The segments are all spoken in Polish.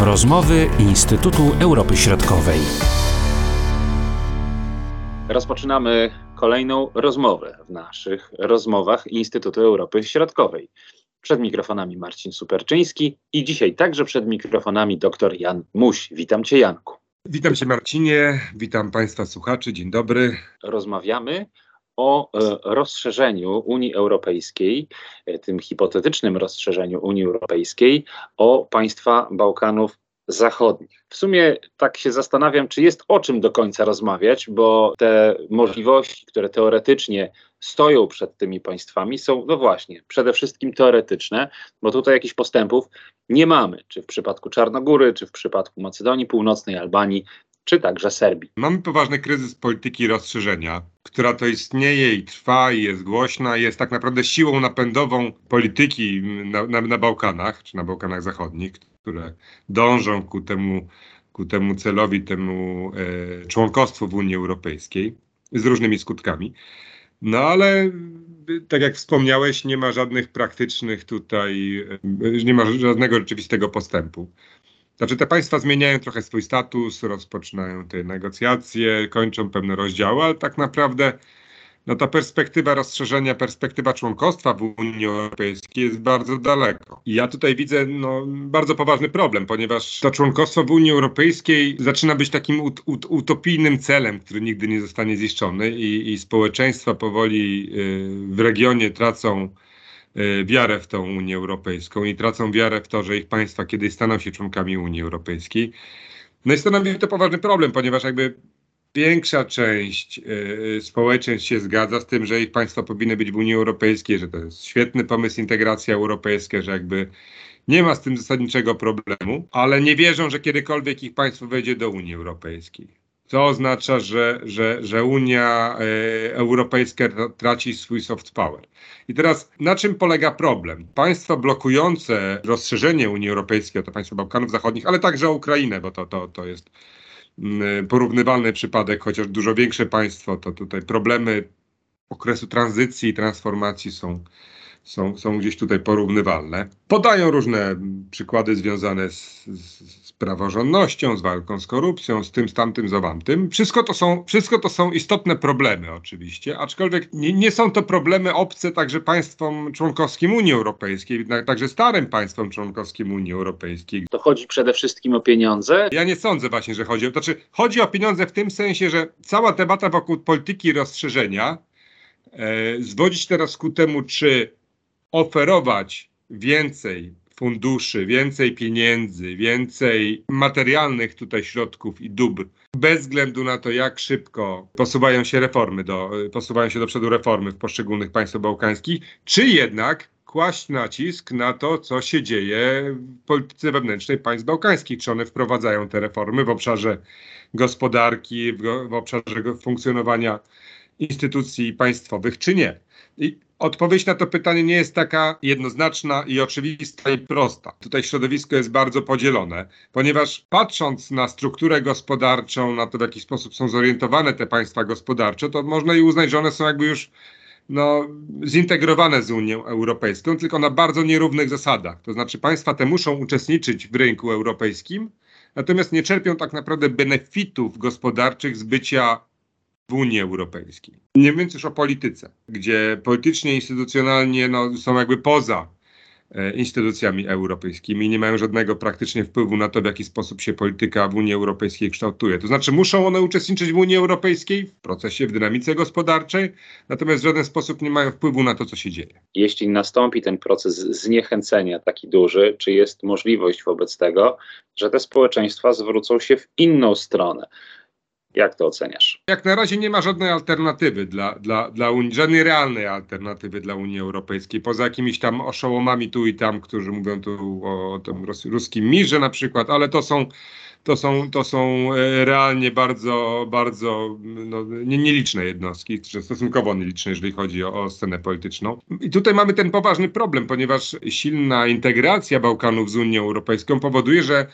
Rozmowy Instytutu Europy Środkowej. Rozpoczynamy kolejną rozmowę w naszych rozmowach Instytutu Europy Środkowej. Przed mikrofonami Marcin Superczyński i dzisiaj także przed mikrofonami dr Jan Muś. Witam Cię, Janku. Witam Cię, Marcinie. Witam Państwa słuchaczy. Dzień dobry. Rozmawiamy o e, rozszerzeniu Unii Europejskiej, e, tym hipotetycznym rozszerzeniu Unii Europejskiej o państwa Bałkanów Zachodnich. W sumie tak się zastanawiam, czy jest o czym do końca rozmawiać, bo te możliwości, które teoretycznie stoją przed tymi państwami, są, no właśnie, przede wszystkim teoretyczne, bo tutaj jakichś postępów nie mamy, czy w przypadku Czarnogóry, czy w przypadku Macedonii Północnej, Albanii, czy także Serbii. Mamy poważny kryzys polityki rozszerzenia, która to istnieje i trwa i jest głośna, jest tak naprawdę siłą napędową polityki na, na, na Bałkanach, czy na Bałkanach Zachodnich, które dążą ku temu, ku temu celowi, temu e, członkostwu w Unii Europejskiej z różnymi skutkami. No ale tak jak wspomniałeś, nie ma żadnych praktycznych tutaj, e, nie ma żadnego rzeczywistego postępu. Znaczy te państwa zmieniają trochę swój status, rozpoczynają te negocjacje, kończą pewne rozdziały, ale tak naprawdę no ta perspektywa rozszerzenia, perspektywa członkostwa w Unii Europejskiej jest bardzo daleko. I ja tutaj widzę no, bardzo poważny problem, ponieważ to członkostwo w Unii Europejskiej zaczyna być takim ut ut utopijnym celem, który nigdy nie zostanie ziszczony i, i społeczeństwa powoli y, w regionie tracą wiarę w tą Unię Europejską i tracą wiarę w to, że ich państwa kiedyś staną się członkami Unii Europejskiej. No i stanowi to poważny problem, ponieważ jakby większa część y, społeczeństw się zgadza z tym, że ich państwa powinny być w Unii Europejskiej, że to jest świetny pomysł integracja europejska, że jakby nie ma z tym zasadniczego problemu, ale nie wierzą, że kiedykolwiek ich państwo wejdzie do Unii Europejskiej. Co oznacza, że, że, że Unia y, Europejska traci swój soft power. I teraz na czym polega problem? Państwa blokujące rozszerzenie Unii Europejskiej, to państwa Bałkanów Zachodnich, ale także Ukrainę, bo to, to, to jest Mm, porównywalny przypadek, chociaż dużo większe państwo, to tutaj problemy okresu tranzycji i transformacji są, są, są gdzieś tutaj porównywalne. Podają różne przykłady związane z, z, z praworządnością, z walką z korupcją, z tym, z tamtym, z owamtym. Wszystko to są, wszystko to są istotne problemy oczywiście, aczkolwiek nie, nie są to problemy obce także państwom członkowskim Unii Europejskiej, także starym państwom członkowskim Unii Europejskiej. To chodzi przede wszystkim o pieniądze? Ja nie sądzę właśnie, że chodzi o to. Znaczy, chodzi o pieniądze w tym sensie, że cała debata wokół polityki rozszerzenia e, zwodzić teraz ku temu, czy oferować więcej funduszy, więcej pieniędzy, więcej materialnych tutaj środków i dóbr, bez względu na to, jak szybko posuwają się reformy, do, posuwają się do przodu reformy w poszczególnych państwach bałkańskich, czy jednak kłaść nacisk na to, co się dzieje w polityce wewnętrznej państw bałkańskich. Czy one wprowadzają te reformy w obszarze gospodarki, w, w obszarze funkcjonowania instytucji państwowych, czy nie. I Odpowiedź na to pytanie nie jest taka jednoznaczna i oczywista i prosta. Tutaj środowisko jest bardzo podzielone, ponieważ patrząc na strukturę gospodarczą, na to w jaki sposób są zorientowane te państwa gospodarcze, to można i uznać, że one są jakby już no, zintegrowane z Unią Europejską, tylko na bardzo nierównych zasadach. To znaczy państwa te muszą uczestniczyć w rynku europejskim, natomiast nie czerpią tak naprawdę benefitów gospodarczych z bycia w Unii Europejskiej. Nie mówiąc już o polityce, gdzie politycznie, instytucjonalnie no, są jakby poza e, instytucjami europejskimi i nie mają żadnego praktycznie wpływu na to, w jaki sposób się polityka w Unii Europejskiej kształtuje. To znaczy muszą one uczestniczyć w Unii Europejskiej, w procesie, w dynamice gospodarczej, natomiast w żaden sposób nie mają wpływu na to, co się dzieje. Jeśli nastąpi ten proces zniechęcenia taki duży, czy jest możliwość wobec tego, że te społeczeństwa zwrócą się w inną stronę? Jak to oceniasz? Jak na razie nie ma żadnej alternatywy dla, dla, dla Unii, żadnej realnej alternatywy dla Unii Europejskiej, poza jakimiś tam oszołomami tu i tam, którzy mówią tu o, o tym ruskim mirze na przykład, ale to są to są, to są e, realnie bardzo, bardzo no, nieliczne jednostki, stosunkowo nieliczne, jeżeli chodzi o, o, scenę polityczną. I tutaj mamy ten poważny problem, ponieważ silna integracja Bałkanów z Unią Europejską powoduje, że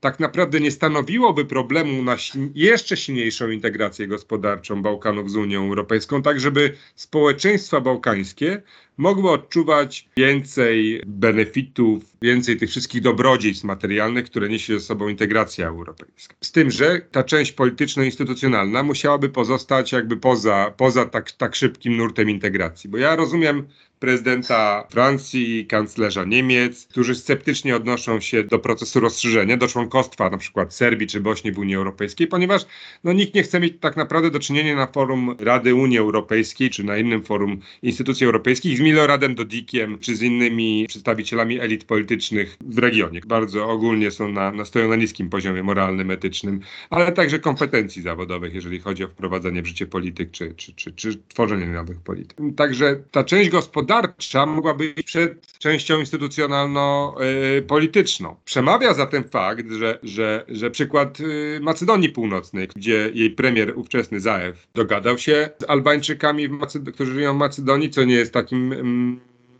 tak naprawdę nie stanowiłoby problemu na jeszcze silniejszą integrację gospodarczą Bałkanów z Unią Europejską, tak żeby społeczeństwa bałkańskie mogły odczuwać więcej benefitów, więcej tych wszystkich dobrodziejstw materialnych, które niesie ze sobą integracja europejska. Z tym, że ta część polityczno-instytucjonalna musiałaby pozostać jakby poza, poza tak, tak szybkim nurtem integracji. Bo ja rozumiem prezydenta Francji, kanclerza Niemiec, którzy sceptycznie odnoszą się do procesu rozszerzenia, do członkostwa na przykład Serbii czy Bośni w Unii Europejskiej, ponieważ no, nikt nie chce mieć tak naprawdę do czynienia na forum Rady Unii Europejskiej czy na innym forum instytucji europejskich z Miloradem Dodikiem czy z innymi przedstawicielami elit politycznych w regionie. Bardzo ogólnie są na, na stoją na niskim poziomie moralnym, etycznym, ale także kompetencji zawodowych, jeżeli chodzi o wprowadzenie w życie polityk czy, czy, czy, czy tworzenie nowych polityk. Także ta część gospodarcza mogła być przed częścią instytucjonalno-polityczną. Przemawia zatem fakt, że, że, że przykład y, Macedonii Północnej, gdzie jej premier ówczesny Zaew dogadał się z Albańczykami, którzy żyją w Macedonii, co nie jest takim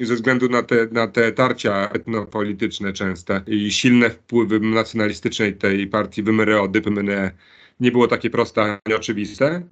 ze względu na te, na te tarcia etnopolityczne częste i silne wpływy nacjonalistycznej tej partii Wymere Dypymene nie było takie proste ani oczywiste.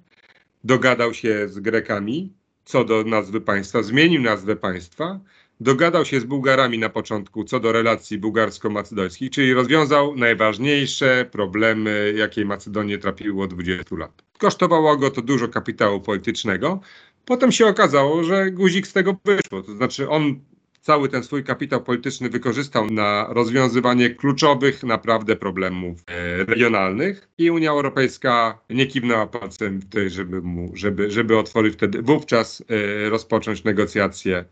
Dogadał się z Grekami, co do nazwy państwa, zmienił nazwę państwa, dogadał się z Bułgarami na początku co do relacji bułgarsko-macedońskich, czyli rozwiązał najważniejsze problemy, jakie Macedonię trapiły od 20 lat. Kosztowało go to dużo kapitału politycznego. Potem się okazało, że guzik z tego wyszło. To znaczy on cały ten swój kapitał polityczny wykorzystał na rozwiązywanie kluczowych naprawdę problemów e, regionalnych i Unia Europejska nie kiwnęła palcem tutaj, żeby, mu, żeby, żeby otworzyć wtedy, wówczas e, rozpocząć negocjacje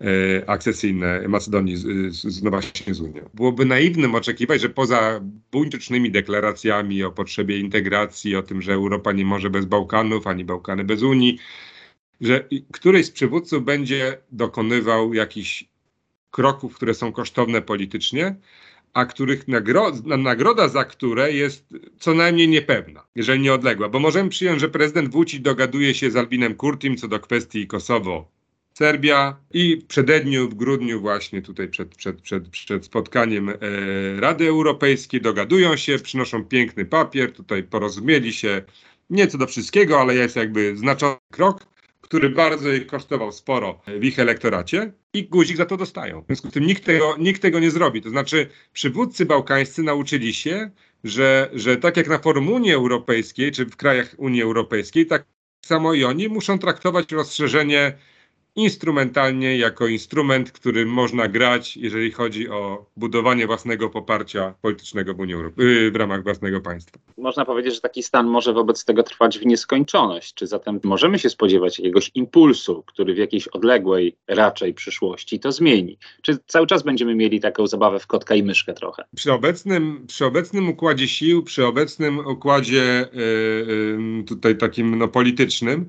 e, akcesyjne Macedonii z, z, no z Unią. Byłoby naiwnym oczekiwać, że poza buńczycznymi deklaracjami o potrzebie integracji, o tym, że Europa nie może bez Bałkanów, ani Bałkany bez Unii, że któryś z przywódców będzie dokonywał jakichś kroków, które są kosztowne politycznie, a których nagro nagroda za które jest co najmniej niepewna, jeżeli nie odległa. Bo możemy przyjąć, że prezydent Vucic dogaduje się z Albinem Kurtim co do kwestii Kosowo. Serbia i w przededniu, w grudniu właśnie tutaj przed, przed, przed, przed spotkaniem e, Rady Europejskiej dogadują się, przynoszą piękny papier, tutaj porozumieli się, nie co do wszystkiego, ale jest jakby znaczący krok który bardzo ich kosztował sporo w ich elektoracie i guzik za to dostają. W związku z tym nikt tego, nikt tego nie zrobi. To znaczy przywódcy bałkańscy nauczyli się, że, że tak jak na forum Unii Europejskiej, czy w krajach Unii Europejskiej, tak samo i oni muszą traktować rozszerzenie instrumentalnie jako instrument, którym można grać, jeżeli chodzi o budowanie własnego poparcia politycznego w, Unii Europy- w ramach własnego państwa. Można powiedzieć, że taki stan może wobec tego trwać w nieskończoność. Czy zatem możemy się spodziewać jakiegoś impulsu, który w jakiejś odległej raczej przyszłości to zmieni? Czy cały czas będziemy mieli taką zabawę w kotka i myszkę trochę? Przy obecnym, przy obecnym układzie sił, przy obecnym układzie yy, tutaj takim no, politycznym,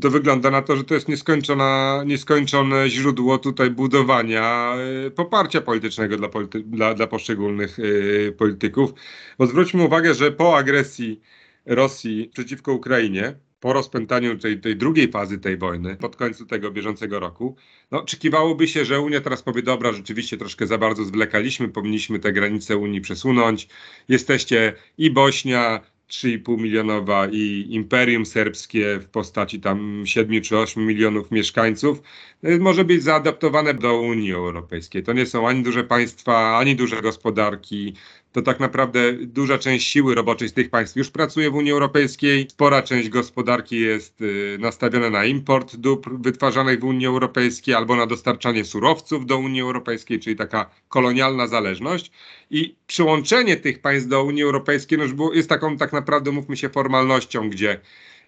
to wygląda na to, że to jest nieskończona, nieskończone źródło tutaj budowania y, poparcia politycznego dla, polity, dla, dla poszczególnych y, polityków. Bo zwróćmy uwagę, że po agresji Rosji przeciwko Ukrainie, po rozpętaniu tej, tej drugiej fazy tej wojny, pod końcu tego bieżącego roku, no, oczekiwałoby się, że Unia teraz powie, dobra, rzeczywiście troszkę za bardzo zwlekaliśmy, powinniśmy te granice Unii przesunąć. Jesteście i Bośnia, 3,5 milionowa i Imperium Serbskie w postaci tam 7 czy 8 milionów mieszkańców y, może być zaadaptowane do Unii Europejskiej. To nie są ani duże państwa, ani duże gospodarki to tak naprawdę duża część siły roboczej z tych państw już pracuje w Unii Europejskiej. Spora część gospodarki jest y, nastawiona na import dóbr wytwarzanych w Unii Europejskiej albo na dostarczanie surowców do Unii Europejskiej, czyli taka kolonialna zależność. I przyłączenie tych państw do Unii Europejskiej no, jest taką tak naprawdę, mówmy się, formalnością, gdzie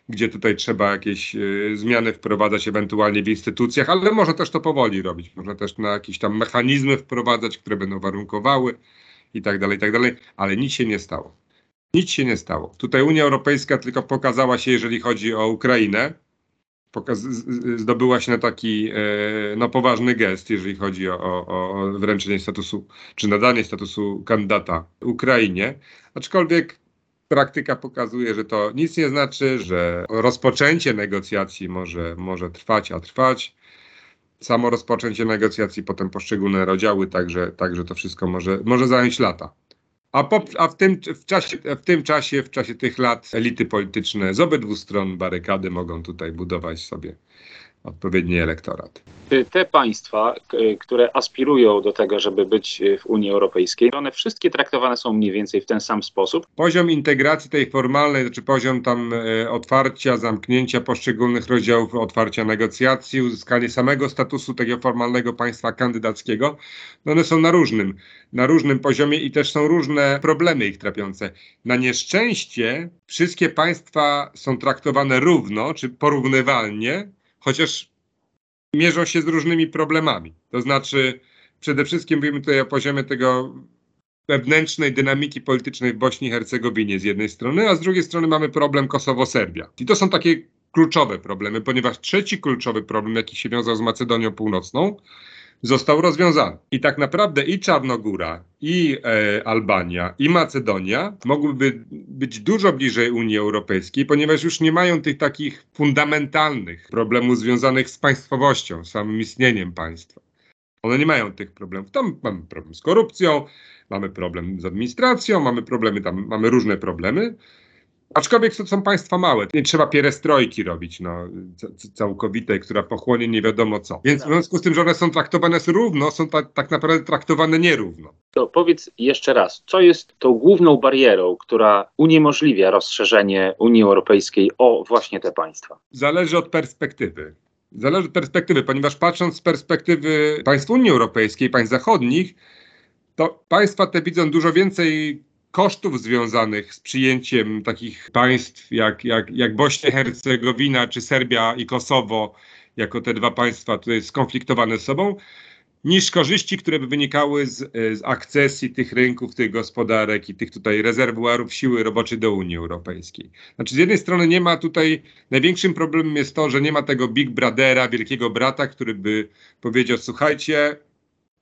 gdzie tutaj trzeba jakieś y, zmiany wprowadzać ewentualnie w instytucjach, ale można też to powoli robić. Można też na jakieś tam mechanizmy wprowadzać, które będą warunkowały i tak dalej, i tak dalej, ale nic się nie stało. Nic się nie stało. Tutaj Unia Europejska tylko pokazała się, jeżeli chodzi o Ukrainę, zdobyła się na taki no, poważny gest, jeżeli chodzi o, o, o wręczenie statusu, czy nadanie statusu kandydata Ukrainie, aczkolwiek praktyka pokazuje, że to nic nie znaczy, że rozpoczęcie negocjacji może, może trwać, a trwać samo rozpoczęcie negocjacji, potem poszczególne rozdziały, także, także to wszystko może, może zająć lata. A, po, a w, tym, w, czasie, w tym czasie, w czasie tych lat elity polityczne z obydwu stron barykady mogą tutaj budować sobie odpowiedni elektorat. Te państwa, które aspirują do tego, żeby być y, w Unii Europejskiej, one wszystkie traktowane są mniej więcej w ten sam sposób? Poziom integracji tej formalnej, czy poziom tam e, otwarcia, zamknięcia poszczególnych rozdziałów, otwarcia negocjacji, uzyskanie samego statusu takiego formalnego państwa kandydackiego, no one są na różnym, na różnym poziomie i też są różne problemy ich trapiące. Na nieszczęście wszystkie państwa są traktowane równo, czy porównywalnie, chociaż mierzą się z różnymi problemami. To znaczy, przede wszystkim mówimy tutaj o poziomie tego wewnętrznej dynamiki politycznej w Bośni i Hercegowinie z jednej strony, a z drugiej strony mamy problem Kosowo-Serbia. I to są takie kluczowe problemy, ponieważ trzeci kluczowy problem, jaki się wiązał z Macedonią Północną, został rozwiązany. I tak naprawdę i Czarnogóra, i e, Albania, i Macedonia mogłyby być dużo bliżej Unii Europejskiej, ponieważ już nie mają tych takich fundamentalnych problemów związanych z państwowością, samym istnieniem państwa. One nie mają tych problemów. Tam mamy problem z korupcją, mamy problem z administracją, mamy problemy tam, mamy różne problemy. Aczkolwiek to są państwa małe. Nie trzeba pierestrojki robić, no, ca- ca- całkowitej, która pochłonie nie wiadomo co. Więc w związku z tym, że one są traktowane równo, są ta, tak naprawdę traktowane nierówno. To powiedz jeszcze raz, co jest tą główną barierą, która uniemożliwia rozszerzenie Unii Europejskiej o właśnie te państwa? Zależy od perspektywy. Zależy od perspektywy, ponieważ patrząc z perspektywy państw Unii Europejskiej, państw zachodnich, to państwa te widzą dużo więcej kosztów związanych z przyjęciem takich państw jak, jak, jak Bośnia Hercegowina, czy Serbia i Kosowo, jako te dwa państwa tutaj skonfliktowane z sobą, niż korzyści, które by wynikały z, z akcesji tych rynków, tych gospodarek i tych tutaj rezerwuarów siły roboczej do Unii Europejskiej. Znaczy z jednej strony nie ma tutaj, największym problemem jest to, że nie ma tego Big Brothera, wielkiego brata, który by powiedział, słuchajcie,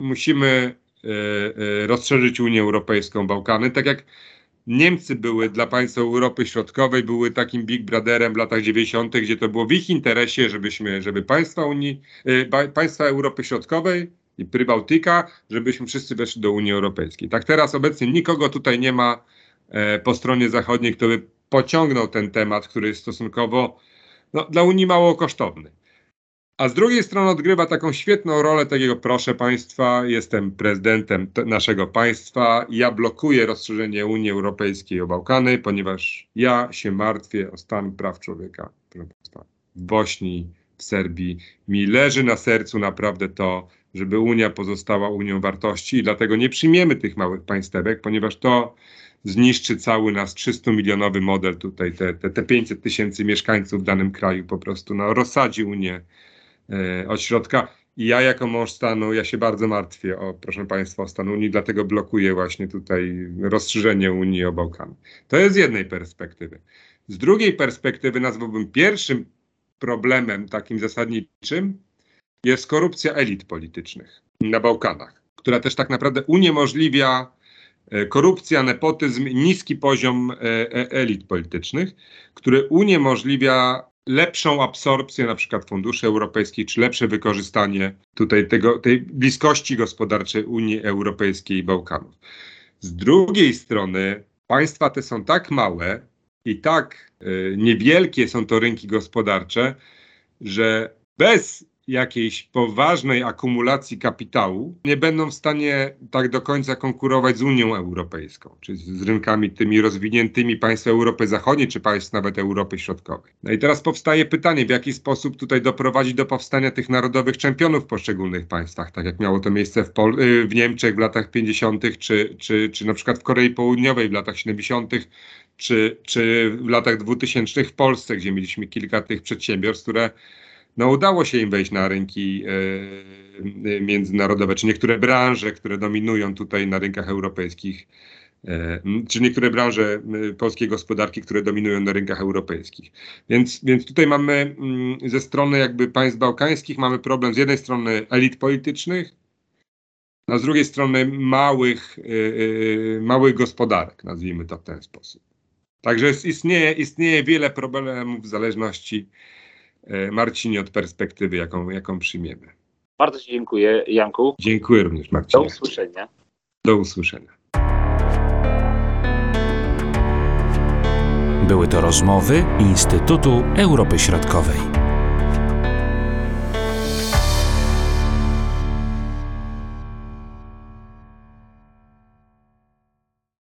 musimy rozszerzyć Unię Europejską, Bałkany, tak jak Niemcy były dla państw Europy Środkowej, były takim Big Brotherem w latach 90., gdzie to było w ich interesie, żebyśmy, żeby państwa Unii, e, pa- państwa Europy Środkowej i Prybałtyka, żebyśmy wszyscy weszli do Unii Europejskiej. Tak teraz obecnie nikogo tutaj nie ma e, po stronie zachodniej, kto by pociągnął ten temat, który jest stosunkowo no, dla Unii mało kosztowny. A z drugiej strony odgrywa taką świetną rolę takiego, proszę Państwa, jestem prezydentem te- naszego państwa, ja blokuję rozszerzenie Unii Europejskiej o Bałkany, ponieważ ja się martwię o stan praw człowieka w Bośni, w Serbii. Mi leży na sercu naprawdę to, żeby Unia pozostała Unią wartości i dlatego nie przyjmiemy tych małych państewek, ponieważ to zniszczy cały nasz 300-milionowy model tutaj, te, te, te 500 tysięcy mieszkańców w danym kraju po prostu no, rozsadzi Unię od środka. I ja jako mąż stanu, ja się bardzo martwię o, proszę Państwa, o stan Unii, dlatego blokuję właśnie tutaj rozszerzenie Unii o Bałkany. To jest z jednej perspektywy. Z drugiej perspektywy nazwałbym pierwszym problemem takim zasadniczym jest korupcja elit politycznych na Bałkanach, która też tak naprawdę uniemożliwia e, korupcja, nepotyzm, niski poziom e, e, elit politycznych, który uniemożliwia lepszą absorpcję na przykład funduszy europejskich, czy lepsze wykorzystanie tutaj tego, tej bliskości gospodarczej Unii Europejskiej i Bałkanów. Z drugiej strony państwa te są tak małe i tak e, niewielkie są to rynki gospodarcze, że bez jakiejś poważnej akumulacji kapitału nie będą w stanie tak do końca konkurować z Unią Europejską, czy z rynkami tymi rozwiniętymi państw Europy Zachodniej, czy państw nawet Europy Środkowej. No i teraz powstaje pytanie, w jaki sposób tutaj doprowadzić do powstania tych narodowych czempionów w poszczególnych państwach, tak jak miało to miejsce w, Pol- y, w Niemczech w latach 50., czy, czy, czy na przykład w Korei Południowej w latach 70., czy, czy w latach 2000 w Polsce, gdzie mieliśmy kilka tych przedsiębiorstw, które no udało się im wejść na rynki e, międzynarodowe, czy niektóre branże, które dominują tutaj na rynkach europejskich, e, m, czy niektóre branże m, polskiej gospodarki, które dominują na rynkach europejskich. Więc, więc tutaj mamy mm, ze strony jakby państw bałkańskich mamy problem z jednej strony elit politycznych, a z drugiej strony małych, e, e, małych gospodarek, nazwijmy to w ten sposób. Także istnieje, istnieje wiele problemów w zależności Marcinie od perspektywy, jaką, jaką przyjmiemy. Bardzo Ci dziękuję, Janku. Dziękuję również Do Marcinie. usłyszenia. Do usłyszenia. Były to rozmowy Instytutu Europy Środkowej.